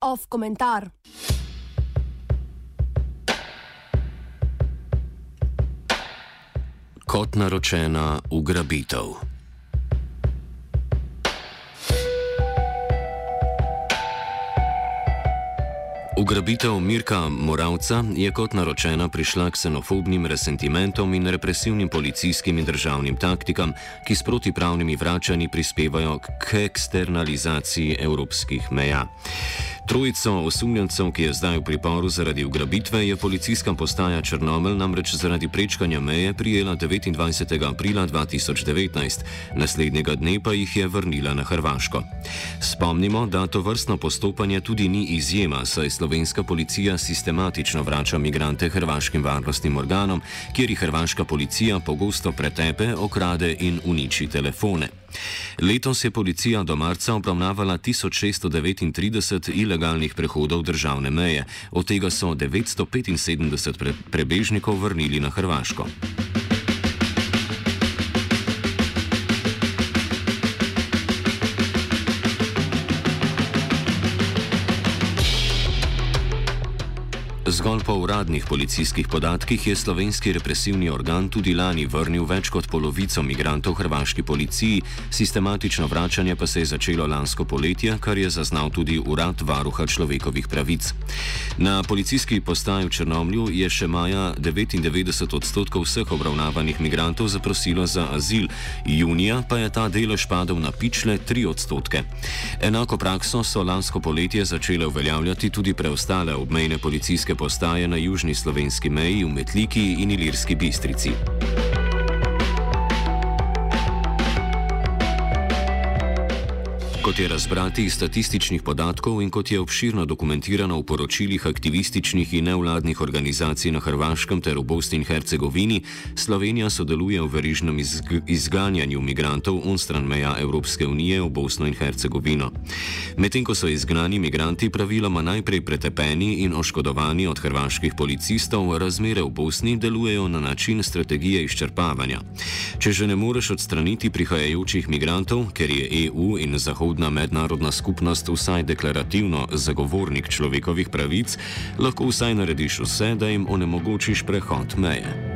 Off komentar. Kot naročena ugrabitev. Ugrabitev Mirka Moravca je kot naročena prišla k ksenofobnim resentimentom in represivnim policijskim in državnim taktikam, ki s protipravnimi vračanji prispevajo k eksternalizaciji evropskih meja. Trojico osumljencev, ki je zdaj v priporu zaradi ugrabitve, je policijska postaja Črnomelj namreč zaradi prečkanja meje prijela 29. aprila 2019, naslednjega dne pa jih je vrnila na Hrvaško. Spomnimo, da to vrstno postopanje tudi ni izjema, saj slovenska policija sistematično vrača migrante hrvaškim varnostnim organom, kjer jih hrvaška policija pogosto pretepe, okrade in uniči telefone. Letos je policija do marca obravnavala 1639 ilegalnih prehodov državne meje, od tega so 975 pre prebežnikov vrnili na Hrvaško. Zgolj po uradnih policijskih podatkih je slovenski represivni organ tudi lani vrnil več kot polovico migrantov hrvaški policiji, sistematično vračanje pa se je začelo lansko poletje, kar je zaznal tudi urad varuha človekovih pravic. Na policijski postaji v Črnomlju je še maja 99 odstotkov vseh obravnavanih migrantov zaprosilo za azil, junija pa je ta delež padel na pičle 3 odstotke. Enako prakso so lansko poletje začele uveljavljati tudi preostale obmejne policijske postaje na južni slovenski meji v Metliki in Ilirski bistrici. Kot je razbrati iz statističnih podatkov in kot je obširno dokumentirano v poročilih aktivističnih in nevladnih organizacij na Hrvaškem ter v Bosni in Hercegovini, Slovenija sodeluje v verižnem izg izganjanju migrantov onstran meja Evropske unije v Bosno in Hercegovino. Medtem ko so izgnani migranti praviloma najprej pretepeni in oškodovani od hrvaških policistov, razmere v Bosni delujejo na način strategije izčrpavanja. Če že ne moreš odstraniti prihajajočih migrantov, ker je EU in Zahod mednarodna mednarodna skupnost vsaj deklarativno zagovornik človekovih pravic, lahko vsaj narediš vse, da jim onemogočiš prehod meje.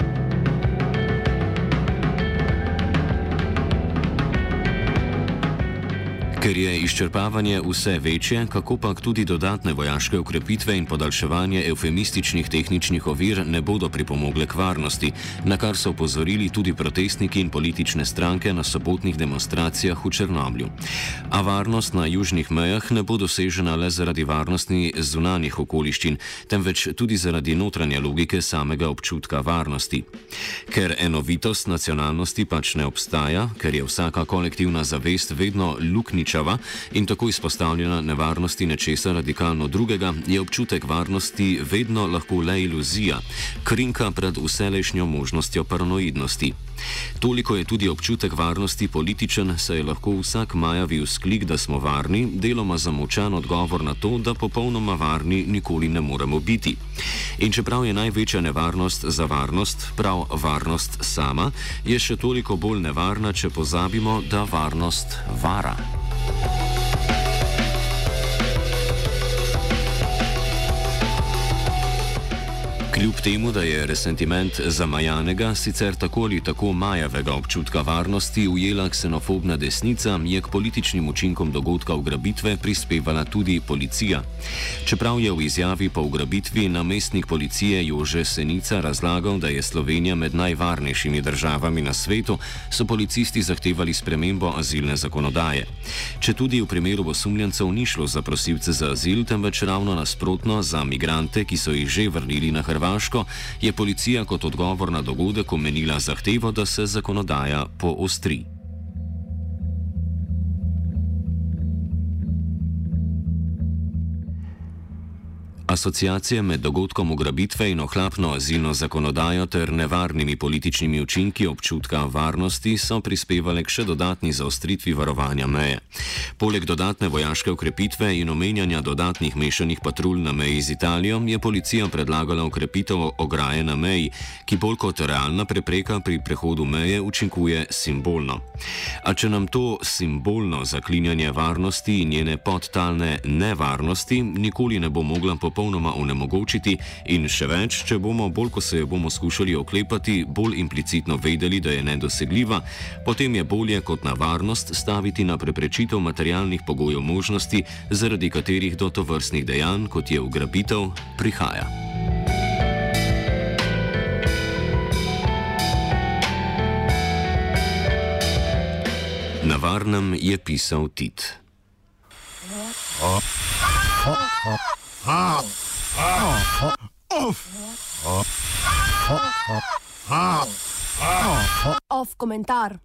Ker je izčrpavanje vse večje, kako pa tudi dodatne vojaške ukrepitve in podaljševanje eufemističnih tehničnih ovir ne bodo pripomogle k varnosti, na kar so upozorili tudi protestniki in politične stranke na sobotnih demonstracijah v Črnomlju. A varnost na južnih mejah ne bo dosežena le zaradi varnosti zunanjih okoliščin, temveč tudi zaradi notranje logike samega občutka varnosti. Ker enovitost nacionalnosti pač ne obstaja, ker je vsaka kolektivna zavest vedno luknična, sumničava in tako izpostavljena nevarnosti nečesa radikalno drugega, je občutek varnosti vedno lahko le iluzija, krinka pred vselejšnjo možnostjo paranoidnosti. Toliko je tudi občutek varnosti političen, saj je lahko vsak majavi vzklik, da smo varni, deloma zamočan odgovor na to, da popolnoma varni nikoli ne moremo biti. In čeprav je največja nevarnost za varnost prav varnost sama, je še toliko bolj nevarna, če pozabimo, da varnost vara. Kljub temu, da je resentiment zamajanega, sicer tako ali tako majavega občutka varnosti ujela ksenofobna desnica, je k političnim učinkom dogodka ugrabitve prispevala tudi policija. Čeprav je v izjavi po ugrabitvi namestnik policije Jože Senica razlagal, da je Slovenija med najvarnejšimi državami na svetu, so policisti zahtevali spremembo azilne zakonodaje. Če tudi v primeru osumljencev ni šlo za prosilce za azil, temveč ravno nasprotno za migrante, ki so jih že vrnili na Hrvaško, Hrvaško, je policija kot odgovor na dogodek omenila zahtevo, da se zakonodaja poostri. Asociacije med dogodkom ugrabitve in ohlapno azilno zakonodajo ter nevarnimi političnimi učinki občutka varnosti so prispevale k še dodatni zaostritvi varovanja meje. Poleg dodatne vojaške ukrepitve in omenjanja dodatnih mešanih patrulj na meji z Italijo je policija predlagala ukrepitev ograje na meji, ki bolj kot realna prepreka pri prehodu meje učinkuje simbolno. A če nam to simbolno zaklinjanje varnosti in njene podtalne nevarnosti nikoli ne bo mogla popolnoma onemogočiti in še več, če bomo bolj, ko se jo bomo skušali oklepati, bolj implicitno vedeli, da je nedosegljiva, potem je bolje kot na varnost staviti na preprečitev materialnih pogojev možnosti, zaradi katerih do tovrstnih dejanj, kot je ugrabitev, prihaja. Na varnem je pisal Tit. Off komentar.